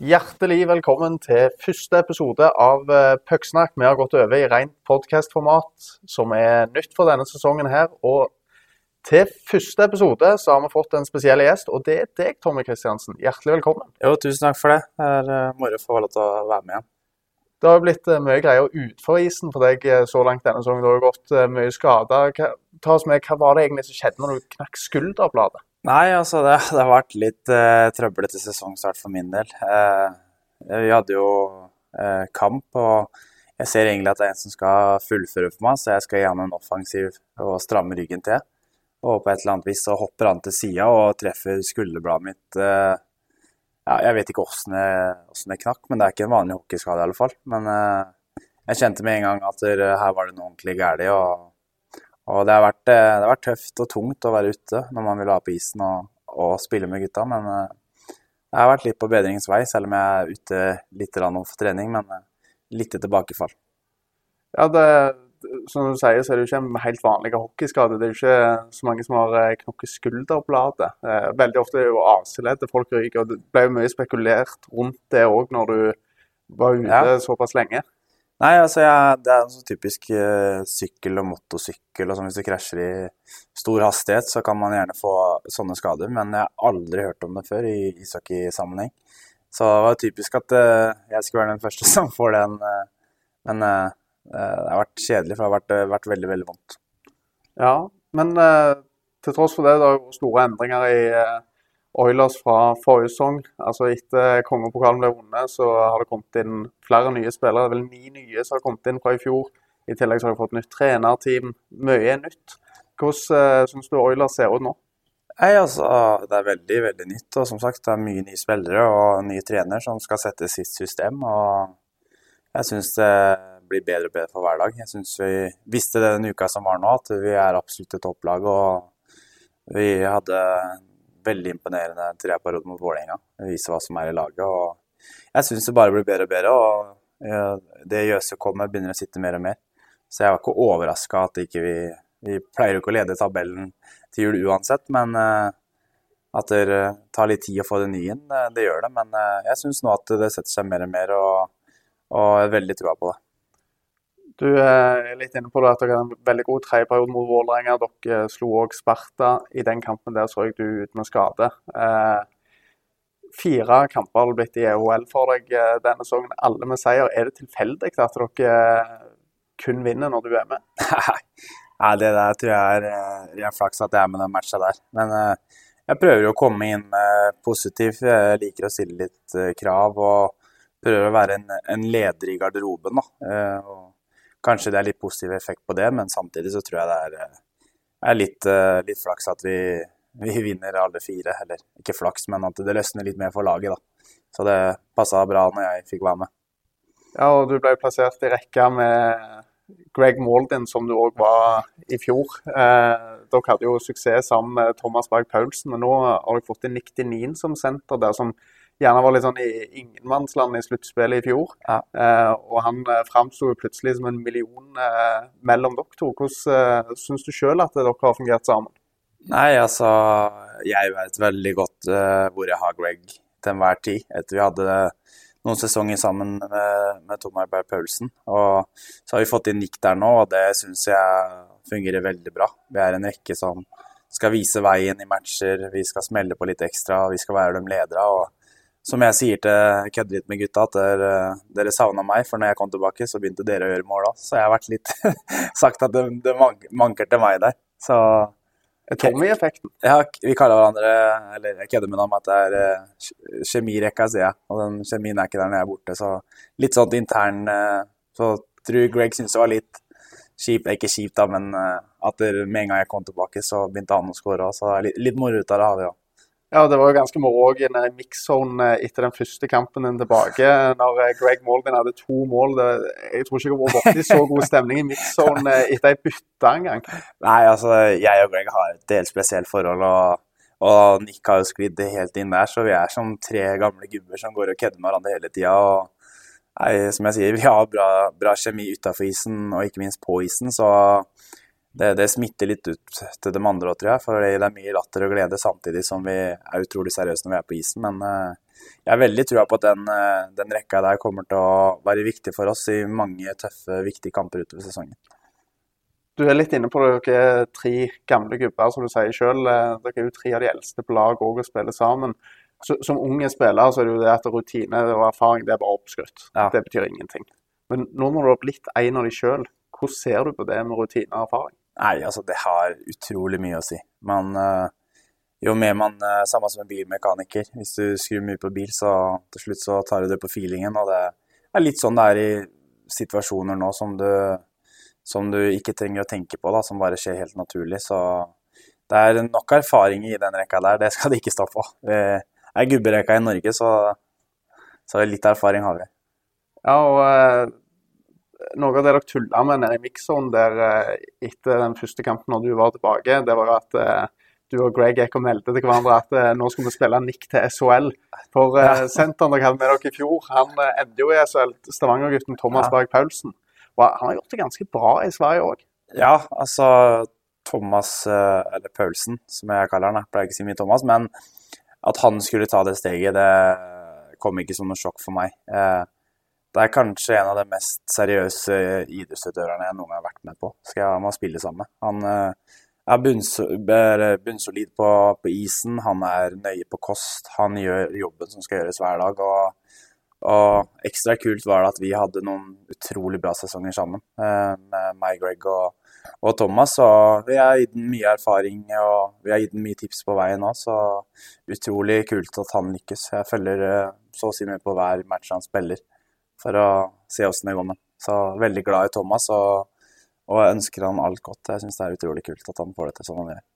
Hjertelig velkommen til første episode av eh, Pucksnakk. Vi har gått over i rent podkastformat, som er nytt for denne sesongen her. Og til første episode så har vi fått en spesiell gjest, og det er deg, Tommy Kristiansen. Hjertelig velkommen. Jo, tusen takk for det. Det er uh, moro å få lov til å være med igjen. Det har jo blitt uh, mye greier utenfor isen for deg så langt denne sesongen. Du har jo gått mye skader. Ta oss med, hva var det egentlig som skjedde når du knakk skulderbladet? Nei, altså det, det, har vært litt eh, trøblete sesongstart for min del. Eh, vi hadde jo eh, kamp, og jeg ser egentlig at det er en som skal fullføre for meg, så jeg skal gi han en offensiv og stramme ryggen til. Og på et eller annet vis så hopper han til sida og treffer skulderbladet mitt. ja, jeg vet ikke åssen det, det, knakk, men det er ikke en vanlig hockeyskade i alle fall. Men jeg kjente med en gang at her var det noe ordentlig galt. Og det har, vært, eh, det har, vært, tøft og tungt å være ute når man vil ha på isen og, og spille med gutta. Men eh, jeg har vært litt på bedringens vei, selv om jeg er ute litt for trening. Men eh, litt tilbakefall. Ja, det, som du sier, så er det jo ikke en helt vanlig hockeyskade. Det er jo ikke så mange som har knokket skulderbladet. Veldig ofte er det jo AC-leddet folk ryker. og Det ble jo mye spekulert rundt det òg når du var ute ja. såpass lenge. Nei, altså jeg, det er en sånn typisk uh, sykkel og motorsykkel. og sånn Hvis du krasjer i stor hastighet, så kan man gjerne få sånne skader. Men jeg har aldri hørt om det før i ishockeysammenheng. Så det var typisk at uh, jeg skulle være den første som får den. Uh, men det har vært kjedelig, for det har vært, vært veldig, veldig vondt. Ja, men til tross for det, det er store endringer i Oilers fra forrige sesong. Altså Etter kongepokalen ble vunnet, så har det kommet inn flere nye spillere. Det er vel ni nye som har kommet inn fra i fjor. I tillegg så har de fått nytt trenerteam. Mye er nytt. Hvordan uh, syns du Oilers ser ut nå? Nei, altså, Det er veldig veldig nytt. og som sagt, Det er mye nye spillere og nye trener som skal sette sitt system. og Jeg syns det blir bedre og bedre for hver dag. Jeg syns vi visste det den uka som var nå, at vi er absolutt et topplag. og Vi hadde veldig imponerende treperiode mot Vålerenga. Vise hva som er i laget. og Jeg syns det bare blir bedre og bedre. og Det Jøse kommer, begynner å sitte mer og mer. Så jeg var ikke overraska at ikke vi Vi pleier jo ikke å lede tabellen til jul uansett, men eh, at det tar litt tid å få det nye inn, eh, det gjør det. Men eh, jeg syns nå at det setter seg mer og mer, og, og er veldig trua på det. Du er litt inne på det at dere har en veldig god tredjeperiode mot Vålerenga. Dere slo òg Sparta. I den kampen der så jeg du ut med skade. Eh, fire kamper har blitt i EHL for deg eh, denne sesongen, alle med seier. Er det tilfeldig at dere kun vinner når du er med? Nei, det der tror jeg er ren eh, flaks at jeg er med den matcha der. Men eh, jeg prøver å komme inn med positivt. Jeg liker å stille litt krav og prøver å være en, en leder i garderoben. da. Og Kanskje det er litt positiv effekt på det, men samtidig så tror jeg det er, eh, er litt, eh, litt, flaks at vi, vi, vinner alle fire. Eller ikke flaks, men at det løsner litt mer for laget, da. Så det passa bra når jeg fikk være med. Ja, og du ble plassert i rekka med Greg Maldin, som du òg var i fjor. Eh, dere hadde jo suksess sammen med Thomas Berg Paulsen, og nå har dere fått Nick Denin som senter der, som gjerne var litt sånn i ingenmannsland i sluttspillet i fjor. Ja. Eh, og han eh, framsto plutselig som en million eh, mellom dere to. Hvordan eh, syns du sjøl at dere har fungert sammen? Nei, altså Jeg vet veldig godt uh, hvor jeg har Greg til enhver tid. Etter vi hadde noen sesonger sammen med, med Tom Berg Paulsen. Og så har vi fått inn Nick der nå, og det syns jeg fungerer veldig bra. Vi er en rekke som skal vise veien i matcher, vi skal smelle på litt ekstra, vi skal være de ledere. og som jeg sier til kødder litt med gutta, at dere, dere savna meg, for når jeg kom tilbake, så begynte dere å gjøre mål òg. Så jeg har vært litt sagt at det, det manker til meg der. Så Tommy-effekten. Ja, vi kaller hverandre Eller jeg kødder med dem at det er uh, kjemirekka, sier jeg. Og den kjemien er ikke der når jeg er borte, så litt sånn intern uh, Så tror Greg syntes det var litt kjipt, ikke kjipt da, men uh, at med en gang jeg kom tilbake, så begynte han å skåre òg. Så litt, litt moro ut av det har vi òg. Ja, det var jo ganske moro òg i mix-zone eh, etter den første kampen din tilbake. Når eh, Greg Maldin hadde to mål. Jeg tror ikke det har vært borti så god stemning i mix-zone eh, etter ei bytte engang. Nei, altså jeg og Greg har et helt spesielt forhold. og, og Nick har jo sklidd helt inn der, så vi er som tre gamle gubber som går og kødder med hverandre hele tida. Som jeg sier, vi har bra, bra kjemi utafor isen og ikke minst på isen, så det, det, smitter litt ut til de andre tror jeg. For det er mye latter og glede samtidig som vi er utrolig seriøse når vi er på isen. Men uh, jeg har veldig trua på at den, uh, den, rekka der kommer til å være viktig for oss i mange tøffe, viktige kamper utover sesongen. Du er litt inne på det, dere er tre gamle gubber, som du sier sjøl. Dere er jo tre av de eldste på lag òg og spiller sammen. Så, som unge spiller så er det jo det at rutine og erfaring det er bare oppskrytt. Ja. Det betyr ingenting. Men nå når du har blitt en av de sjøl, hvordan ser du på det med rutine og erfaring? Nei, altså det har utrolig mye å si. Man, uh, jo mer man uh, Samme som en bilmekaniker. Hvis du skrur mye på bil, så til slutt så tar du det på feelingen. Og det er litt sånn det er i situasjoner nå som du, som du ikke trenger å tenke på, da, som bare skjer helt naturlig. Så det er nok erfaring i den rekka der, det skal det ikke stå på. Det er gubberekka i Norge, så, så litt erfaring har vi. Ja, og eh, noe av det dere tulla med nede i mixzone der eh, etter den første kampen når du var tilbake, det var at eh, du og Greg gikk og meldte til hverandre at eh, nå skulle vi spille Nick til SHL. For ja. senteren dere hadde med dere i fjor, han endte jo i SHL. Stavanger-gutten Thomas ja. Berg Paulsen. Og han har gjort det ganske bra i Sverige òg. Ja, altså Thomas, eller Paulsen, som jeg kaller han. Jeg pleier ikke å si mye Thomas. Men at han skulle ta det steget, det kom ikke som noe sjokk for meg. Det er kanskje en av de mest seriøse idrettsutøverne jeg noen gang har vært med på. Skal jeg med å spille sammen med. Han eh, er bunnsolid på, på, isen, han er nøye på kost. Han gjør jobben som skal gjøres hver dag. Og, og ekstra kult var det at vi hadde noen utrolig bra sesonger sammen eh, med meg, Greg og, og Thomas. Og vi har gitt ham mye erfaring og vi har gitt ham mye tips på veien òg, så utrolig kult at han lykkes. Jeg følger eh, så å si med på hver match han spiller for å se åssen det går med Så veldig glad i Thomas og, og ønsker han alt godt. Jeg syns det er utrolig kult at han får det til sånn han gjør.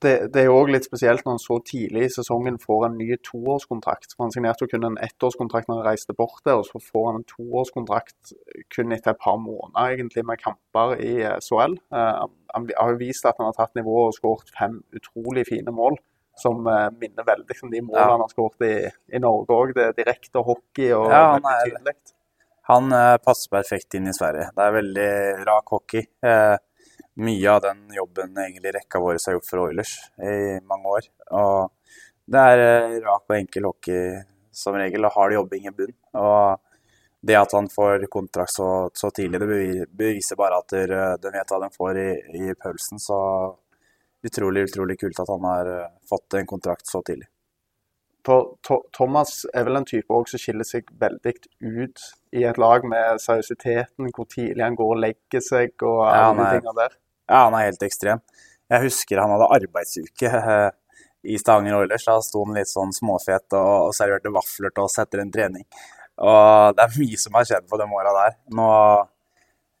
Det, det, er jo òg litt spesielt når han så tidlig i sesongen får en ny toårskontrakt. For Han signerte jo kun en ettårskontrakt når han reiste bort der, og så får han en toårskontrakt kun etter et par måneder egentlig med kamper i SHL. Uh, han har jo vist at han har tatt nivået og skåret fem utrolig fine mål som uh, minner veldig om de målene ja. han har skåret i, i, Norge òg. Det er direkte hockey og ja, veldig tydelig. Han uh, passer perfekt inn i Sverige. Det er veldig rak hockey. Uh, mye av den jobben egentlig rekka vår har gjort for Oilers i mange år. Og det er rak og enkel hockey som regel, og hard jobbing i bunn. Og det at han får kontrakt så, så tidlig, det beviser bare at de vet hva de får i, i pølsen. Så utrolig, utrolig kult at han har eh, fått en kontrakt så tidlig. Thomas er vel en type også som skiller seg veldig ut i et lag med seriøsiteten, hvor tidlig han går og legger seg og alle ja, de tingene der. Ja, han er helt ekstrem. Jeg husker han hadde arbeidsuke eh, i Stavanger Oilers. Da sto han litt sånn småfet og serverte vafler til oss etter en trening. Og det er mye som har skjedd på de åra der. Nå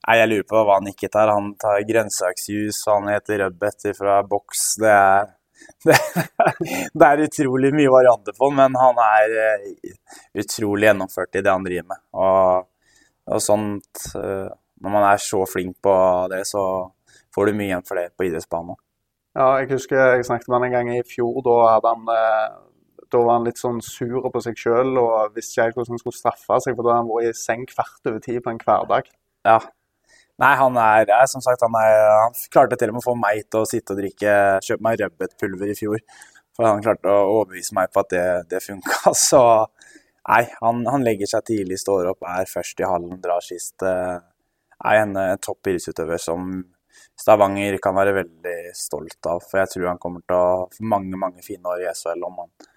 Nei, Jeg lurer på hva han ikke tar. Han tar grønnsaksjus, han heter rødbet fra boks. Det er, det, det er utrolig mye varianter på han, men han er eh, utrolig gjennomført i det han driver med. Og, og sånt eh, Når man er så flink på det, så får du mye igjen for det på idrettsbanen. Ja, jeg husker jeg snakket med han en gang i fjor. Da, han, eh, da var han litt sånn sur på seg sjøl og visste ikke hvordan han skulle straffe seg, for da hadde han vært i seng kvart over ti på en hverdag. Ja, Nei, han er, er som sagt, han, er, han, klarte til og med å få meg til å sitte og drikke Kjøpe meg rødbetpulver i fjor. For han klarte å overbevise meg på at det, det funka. Så nei, han, han, legger seg tidlig, står opp, er først i hallen, drar sist. Eh, er en, en topp idrettsutøver som Stavanger kan være veldig stolt av. For jeg tror han kommer til å få mange mange fine år i SHL om han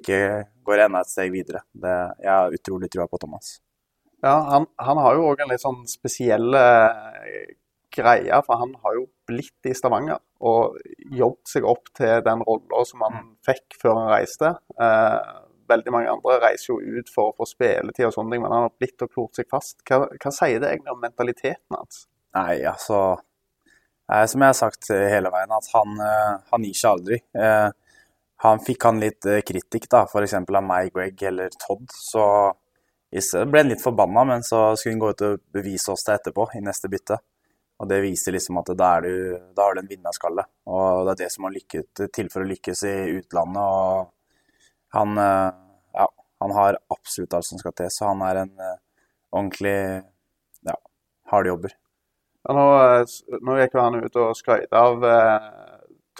ikke går enda et steg videre. Det, jeg har utrolig trua på Thomas. Ja, han, han har jo òg en litt sånn spesiell eh, greie, for han har jo blitt i Stavanger og jobbet seg opp til den rolla som han fikk før han reiste. Eh, veldig mange andre reiser jo ut for å få spilletid og sånne ting, men han har blitt og klort seg fast. Hva, hva sier det egentlig om mentaliteten hans? Nei, altså eh, Som jeg har sagt hele veien, at han, eh, han gir seg aldri. Eh, han fikk han litt eh, kritikk, da, f.eks. av meg, Greg eller Todd. så så ble han litt forbanna, men så skulle han gå ut og bevise oss det etterpå, i neste bytte. Og det viser liksom at da, du, da har du en vinnerskalle. Og det er det som har lykket til for å lykkes i utlandet. Og han, eh, ja, han har absolutt alt som skal til, så han er en eh, ordentlig ja, hardjobber. Nå, nå, gikk jo han ut og skrøt av eh,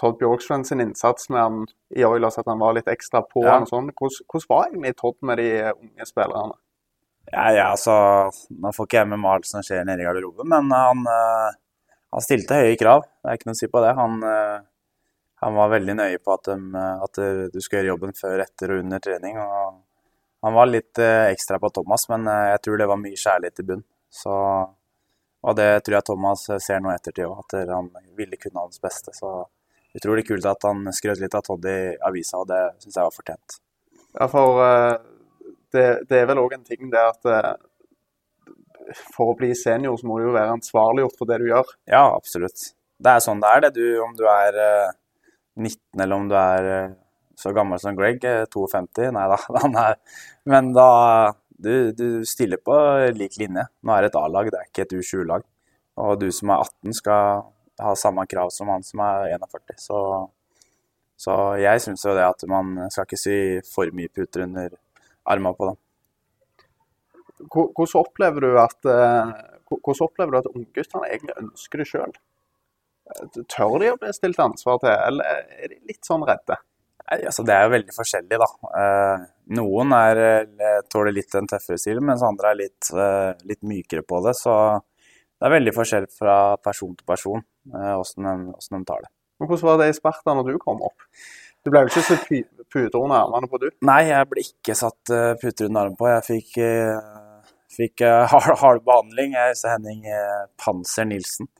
Todd Bjorksvend sin innsats med han i Oilers, at han var litt ekstra på. Ja. og sånn. Hvordan, hvordan, var egentlig Todd med de unge spillerne? Ja, ja, altså, Nå får ikke jeg med meg alt som skjer nede i garderoben, men han, uh, han, stilte høye krav. Det er ikke noe å si på det. Han, uh, han var veldig nøye på at, de, at, du skulle gjøre jobben før, etter og under trening. og Han var litt uh, ekstra på Thomas, men jeg tror det var mye kjærlighet i bunn. Så og det tror jeg Thomas ser nå ettertid òg, at han ville kunne hans beste. Så utrolig kult at han skrøt litt av Todd i avisa, og det syns jeg var fortjent. Ja, for uh, det, det, er vel òg en ting det at uh, for å bli senior så må du jo være ansvarliggjort for det du gjør. Ja, absolutt. Det er sånn det er, det. Du, om du er uh, eh, 19 eller om du er så gammel som Greg, 52 Nei da, han er Men da du, du, stiller på lik linje. Nå er det et A-lag, det er ikke et U20-lag. Og du som er 18 skal ha samme krav som han som er 41. Så, så jeg syns jo det at man skal ikke sy for mye puter under armene på dem. Hvordan opplever du at, eh, hvordan opplever du at ungguttene egentlig ønsker det sjøl? Tør de å bli stilt ansvar til, eller er de litt sånn redde? Altså, det er jo veldig forskjellig, da. Eh, noen er, eh, tåler litt en tøffere stil, mens andre er litt, eh, litt, mykere på det. Så det er veldig forskjell fra person til person hvordan de, de, tar det. Men Hvordan var det i Sparta når du kom opp? Du ble vel ikke satt puter under armene på, du? Nei, jeg ble ikke satt puter under armene på. Jeg fikk, fikk hard, hard, behandling. Jeg heter Henning Panser Nilsen.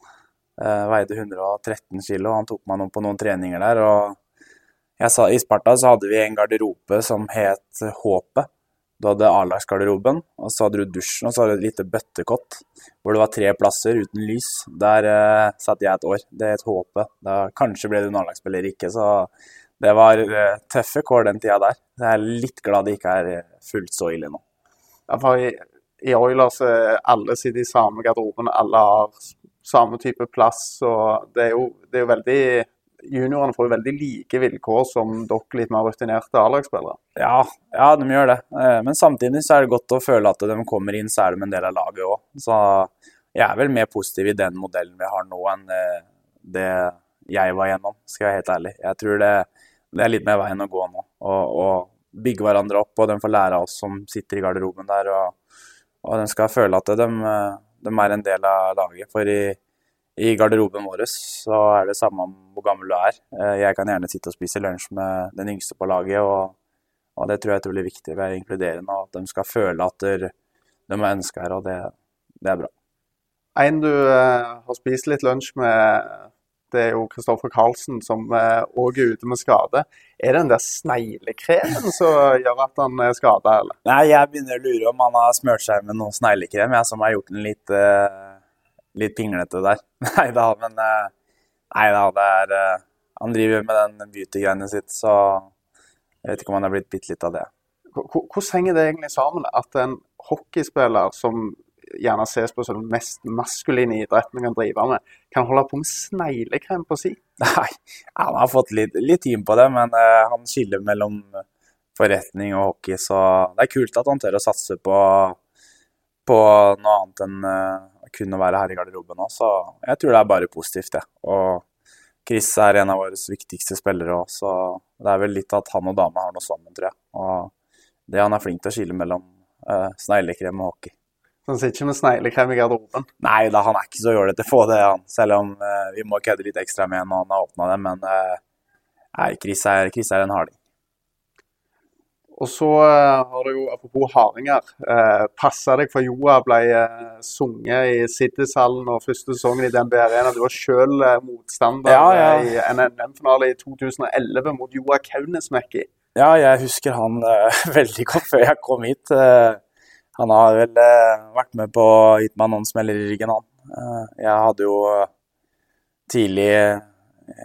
Veide 113 kg. Han tok meg på noen treninger der. Sa, I Sparta så hadde vi en garderobe som het Håpet. Du hadde A-lagsgarderoben, og så hadde du dusjen, og så hadde du et lite bøttekott hvor det var tre plasser uten lys. Der uh, satt jeg et år. Det het Håpet. Da, kanskje ble du en A-lagsspiller, ikke, så det var uh, tøffe kår den tida der. Jeg er litt glad det ikke er eh, fullt så ille nå. Ja, for i, i Oilers alle sitter i samme garderoben, alle har samme type plass, og det er jo, det er jo veldig juniorene får jo veldig like vilkår som dere litt mer rutinerte A-lagsspillere. Ja, ja, de gjør det. Eh, men samtidig så er det godt å føle at de kommer inn, så er de en del av laget òg. Så jeg er vel mer positiv i den modellen vi har nå, enn eh, det jeg var gjennom, skal jeg være helt ærlig. Jeg tror det, det er litt mer veien å gå nå. Og, bygge hverandre opp, og de får lære av oss som sitter i garderoben der. Og, og de skal føle at de, de er en del av laget. For i i garderoben vår så er det samme om hvor gammel du er. Eh, jeg kan gjerne sitte og spise lunsj med den yngste på laget, og, og det tror jeg er veldig viktig. Være inkluderende, og at de skal føle at de er ønska her, og det, det, er bra. En du eh, har spist litt lunsj med, det er jo Kristoffer Karlsen, som òg eh, er ute med skade. Er det den der sneglekremen som gjør at han er skada, eller? Nei, jeg begynner å lure om han har smurt seg med noe sneglekrem, jeg som har gjort den litt eh, litt pinglete der. Nei da, men eh, Nei da, det er eh, Han driver med den beauty-greiene sitt, så jeg vet ikke om han har blitt bitt litt av det. Hvordan henger det egentlig sammen at en hockeyspiller som gjerne ses på som den mest maskuline idretten man kan drive med, kan holde på med sneglekrem på si? Nei, han har fått litt, litt tid på det, men uh, han skiller mellom forretning og hockey, så det er kult at han tør å satse på, på noe annet enn uh, kun å være her i garderoben òg, så jeg tror det er bare positivt, det. Og Chris er en av våre viktigste spillere òg, så det er vel litt at han og dama har noe sammen, tror jeg. Og det han er flink til å skille mellom uh, sneglekrem og hockey. Så han sitter ikke med sneglekrem i garderoben? Nei da, han er ikke så jålete på det, han. Selv om uh, vi må kødde litt ekstra med når han har åpna det. Men uh, nei, Chris er, Chris er en harding. Og så uh, har du jo, apropos hardinger, uh, passa deg for Joa ble uh, sunget i Siddishallen og første sesongen i DNB Arena. Du var sjøl uh, motstander ja, ja. i NNM-finale i 2011 mot Joa Kaunismäki. Ja, jeg husker han veldig godt før jeg kom hit. Han har vel vært med på å gitt meg noen smeller i ryggen, han. jeg hadde jo tidlig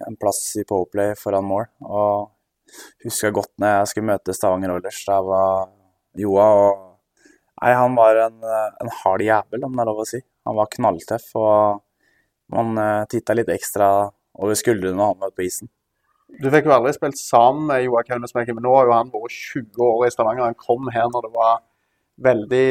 en plass i Powerplay foran mål. og husker godt når jeg skulle møte Stavanger Oilers. Da var Joa og Nei, han var en, en hard jævel, om det er lov å si. Han var knalltøff, og man titta litt ekstra over skuldrene når han var på isen. Du fikk jo aldri spilt sammen med Joa Kaunismäki, men nå har jo han vært 20 år i Stavanger. Han kom her når det var veldig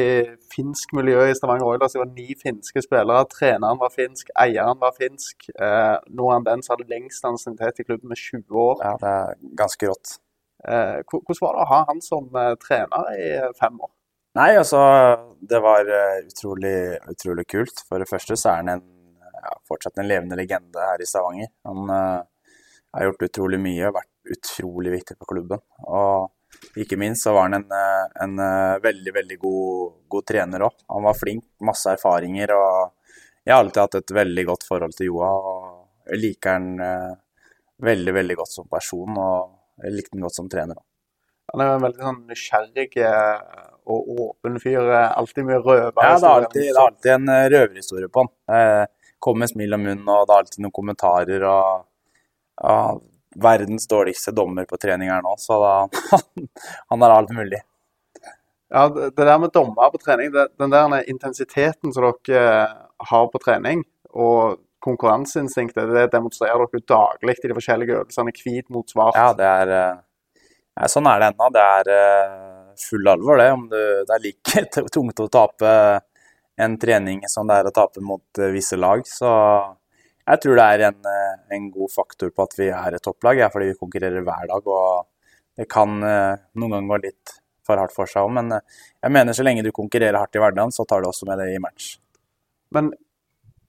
finsk miljø i Stavanger Oilers. Det var ni finske spillere. Treneren var finsk, eieren var finsk. Eh, nå er han den som hadde lengst ansiennitet i klubben med 20 år. Ja, det er ganske rått. Eh, hvordan var det å ha han som eh, trener i eh, fem år? Nei, altså, det var eh, utrolig, utrolig kult. For det første så er han en, ja, fortsatt en levende legende her i Stavanger. Han uh, har gjort utrolig mye, vært utrolig viktig for klubben. Og ikke minst så var han en, eh, en eh, veldig, veldig god, god trener òg. Han var flink, masse erfaringer, og jeg har alltid hatt et veldig godt forhold til Joa. Og jeg liker han eh, veldig, veldig godt som person, og jeg likte han godt som trener òg. Han er en veldig sånn nysgjerrig og åpen fyr. Alltid mye røver. Ja, det er alltid, det er alltid en røverhistorie på han. Kommer med smil om munnen, og det er alltid noen kommentarer. og ja, Verdens dårligste dommer på trening her nå, så da, han har alt mulig. Ja, det der med dommer på trening, det, den der intensiteten som dere eh, har på trening, og konkurranseinstinktet, det demonstrerer dere daglig i de forskjellige øvelsene. Hvit mot svart. Ja, det er eh, ja, Sånn er det ennå. Det er eh, full alvor, det. Om du, det er like tungt å tape en trening som det er å tape mot visse lag. Så jeg tror det er en, eh, en god faktor på at vi er et topplag, ja, fordi vi konkurrerer hver dag. Og det kan eh, noen ganger gå litt for hardt for seg òg, men eh, jeg mener så lenge du konkurrerer hardt i hverdagen, så tar du også med det i match. Men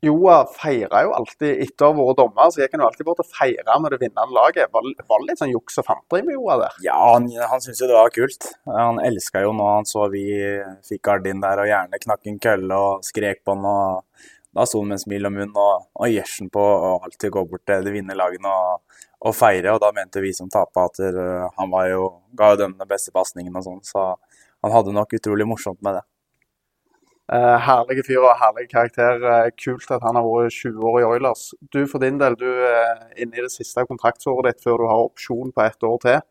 Joa feira jo alltid etter å ha vært dommer, så gikk han jo alltid bort og feira med det vinnende laget. Var, var det litt sånn juks og fanteri med Joa der? Ja, han, han syntes jo det var kult. Han elska jo nå han så vi fikk Gardin der og gjerne knakk en kølle og skrek på han. og Da sto han med smil om munnen og, og gjersen på og alltid gå bort til de vinnende lagene og, og feire. Og da mente vi som tapa at uh, han var jo, ga jo dem den beste pasningen og sånn, så han hadde nok utrolig morsomt med det. Eh, herlige fyr og herlig karakter. Eh, kult at han har vært 20 år i Oilers. Du for din del, du er inne i det siste kontraktsåret ditt før du har opsjon på ett år til.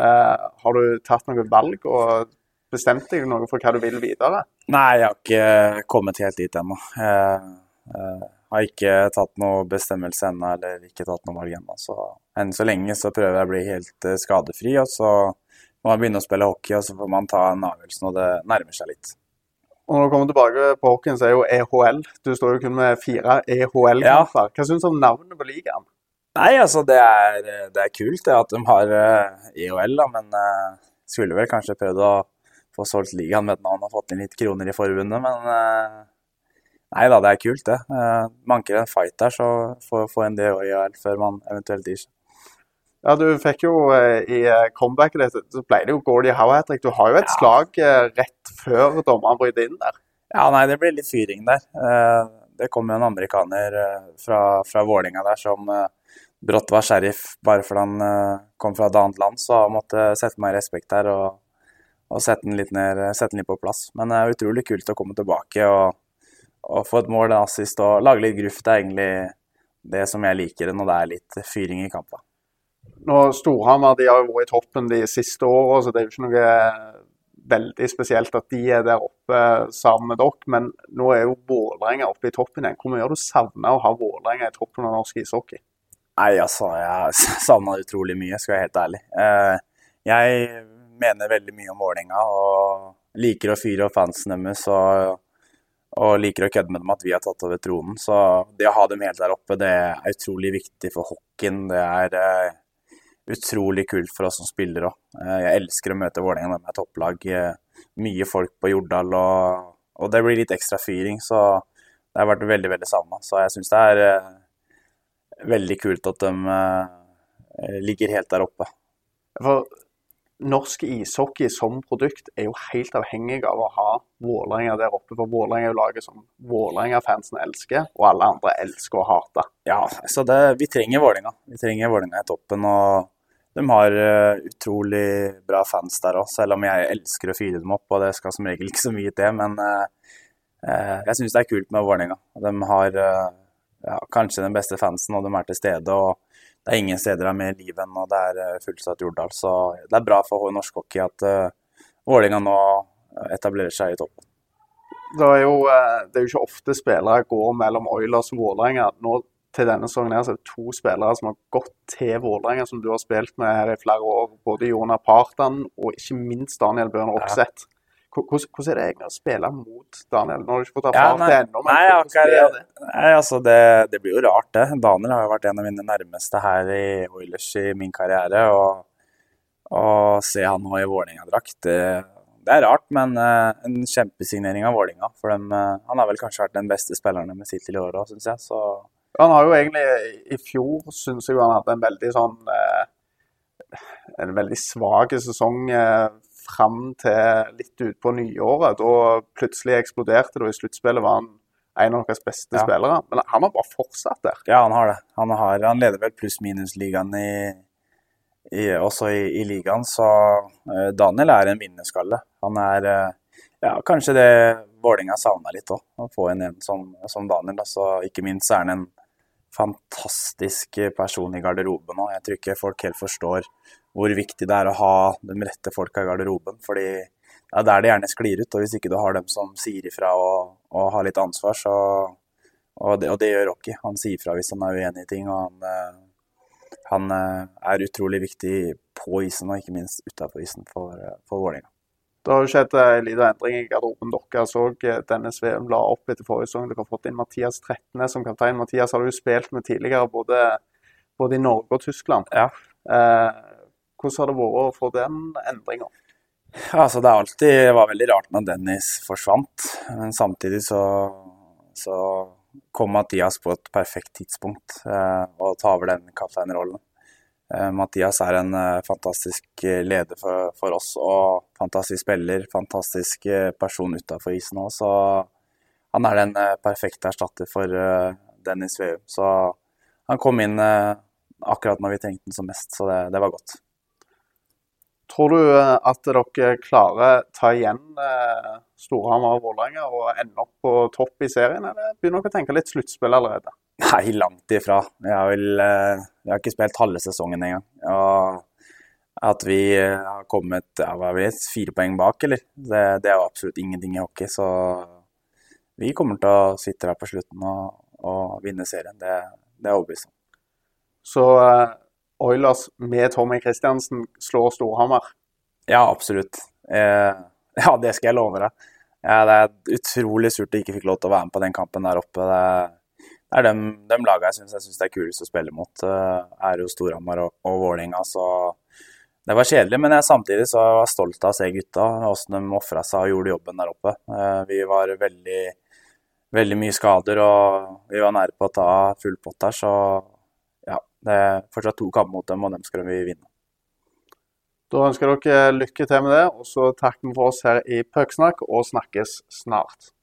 Eh, har du tatt noen valg og bestemt deg noe for hva du vil videre? Nei, jeg har ikke kommet helt dit ennå. Jeg, jeg har ikke tatt noe bestemmelse ennå, eller ikke tatt noe valg ennå. Så enn så lenge så prøver jeg å bli helt eh, skadefri, og så må man begynne å spille hockey, og så får man ta en avgjørelse når det nærmer seg litt. Og når du kommer tilbake på hockeyen, så er jo EHL. Du står jo kun med fire EHL-kamper. Hva syns du om navnet på ligaen? Nei, altså det er, det er kult det at de har eh, EHL, da, men uh, skulle vel kanskje prøvd å få solgt ligaen med et navn og fått inn litt kroner i forbundet, men nei da, det er kult det. Uh, manker en fight der, så får, få en det i EHL før man eventuelt gir seg. Ja, du fikk jo eh, i eh, comebacket ditt, så ble det jo Gordie Howe hat Du har jo et slag eh, rett før dommeren bryter inn der. Ja, nei, det blir litt fyring der. Eh, det kom jo en amerikaner eh, fra, fra Vålinga der som eh, brått var sheriff bare fordi han eh, kom fra et annet land, så han måtte sette meg i respekt der og, og sette den litt ned, sette den litt på plass. Men det er utrolig kult å komme tilbake og, og få et mål, en assist og lage litt gruff. Det er egentlig det som jeg liker når det er litt fyring i kampen. Nå, Storhamar de har jo vært i toppen de siste åra, så det er jo ikke noe veldig spesielt at de er der oppe sammen med dere. Men nå er jo Vålerenga oppe i toppen igjen. Hvor mye har du savna å ha Vålerenga i toppen av norsk ishockey? Nei, altså, jeg savna utrolig mye, skal jeg være helt ærlig. Eh, jeg mener veldig mye om Vålerenga og liker å fyre opp fansen deres og, og liker å kødde med dem at vi har tatt over tronen. Så det å ha dem helt der oppe, det er utrolig viktig for hockeyen. Det er uh, utrolig kult for oss som spillere òg. Jeg elsker å møte Vålerenga, de er topplag. Uh, Mye folk på Jordal, og, og det blir litt ekstra fyring. Så det har vært veldig, veldig savna. Så jeg syns det er eh, veldig kult at de ligger helt der oppe. For norsk ishockey som produkt er jo helt avhengig av å ha Vålerenga der oppe. For Vålerenga er jo laget som Vålerenga-fansen elsker, og alle andre elsker å hate. Ja, så det, vi trenger Vålerenga. Vi trenger Vålerenga i toppen. og de har uh, utrolig bra fans der òg, selv om jeg elsker å fyre dem opp. Og det skal som regel ikke så mye til, men uh, uh, jeg syns det er kult med Vålerenga. De har ja, kanskje den beste fansen, og de er til stede. og Det er ingen steder det er mer liv enn og det er fullsatt Jordal. Så det er bra for norsk hockey at Vålerenga nå etablerer seg i toppen. Det er, jo, det er jo ikke ofte spillere går mellom Oilers og Vålerenga. Nå til denne sesongen er det to spillere som har gått til Vålerenga, som du har spilt med her i flere år. Både Jonah Partan og ikke minst Daniel Bjørn Rokseth. Hvordan, hvordan er det egentlig å spille mot Daniel? Nå har du ikke fått Ja, erfart nei, det ennå, men nei, akkurat-? Nei, altså det, det blir jo rart, det. Daniel har jo vært en av mine nærmeste her i Oilers i min karriere. Og å se han nå i Vålerenga-drakt, det, det er rart, men uh, en kjempesignering av Vålerenga. For dem, uh, han har vel kanskje vært den beste spilleren med sitt til i år òg, syns jeg. Så Han har jo egentlig I fjor syns jeg han hadde en veldig sånn uh, En veldig svak sesong fram til litt utpå nyåret. Da plutselig eksploderte det, og i sluttspillet var han en av deres beste Ja. spillere. Men han har bare fortsatt der. ja, han har det. Han, har, han leder vel pluss-minus-ligaen i, i, også i, i ligaen, så uh, Daniel er en vinnerskalle. Han er uh, ja, kanskje det Vålerenga savna litt òg, å få inn en som, som Daniel. Altså, ikke minst er han en fantastisk person i garderoben òg. Jeg tror ikke folk helt forstår hvor viktig det er å ha de rette folka i garderoben. fordi det er der det gjerne sklir ut. Og hvis ikke du har dem som sier ifra og, og har litt ansvar, så og det, og det gjør Rocky. Han sier fra hvis han er uenig i ting. og han, eh, han eh, er utrolig viktig på isen, og ikke minst utafor isen for, eh, for Vålerenga. Det har jo skjedd eh, en liten endring i garderoben deres òg. Dennis Veum la opp etter forrige sesong. Dere har fått inn Mathias Trettenes som kaptein. Mathias har du jo spilt med tidligere, både, både i Norge og Tyskland. Ja. Eh, hvordan har det vært å få den endringa? Altså Det alltid var veldig rart når Dennis forsvant, men samtidig så, så kom Mathias på et perfekt tidspunkt eh, og tar over den kapteinrollen. Eh, Mathias er en eh, fantastisk eh, leder for, for oss og fantastisk spiller, fantastisk person utafor isen òg, så han er den perfekte erstatter for Dennis Veum. Så han kom inn akkurat når vi trengte den som mest, så det, det var godt. Tror du at dere klarer å ta igjen Storhamar og Vålerenga og ende opp på topp i serien, eller begynner dere å tenke litt sluttspill allerede? Nei, langt ifra. Jeg har, vel, eh, jeg har ikke spilt halve sesongen engang. Og at vi eh, har kommet ja, hva er jeg, fire poeng bak, eller? Det, det er jo absolutt ingenting i hockey. Så vi kommer til å sitte her på slutten og, og vinne serien. Det, det er overbevist om. Så uh, Oilers med Tommy Christiansen slår Storhamar. Ja, absolutt. Eh, ja, det skal jeg love deg. Ja, det er utrolig surt jeg ikke fikk lov til å være med på den kampen der oppe. Det, er de, de laga jeg syns synes det er kulest å spille mot. Uh, er jo Storhamar og, og Vålerenga, så det var kjedelig. Men jeg samtidig så var jeg stolt av å se gutta, åssen de ofra seg og gjorde jobben der oppe. Eh, vi var veldig, veldig mye skader, og vi var nære på å ta full pott der, så ja. Det er fortsatt to kamper mot dem, og dem skal vi vinne. Da ønsker dere lykke til med det, og så takker vi for oss her i Pucksnakk, og snakkes snart.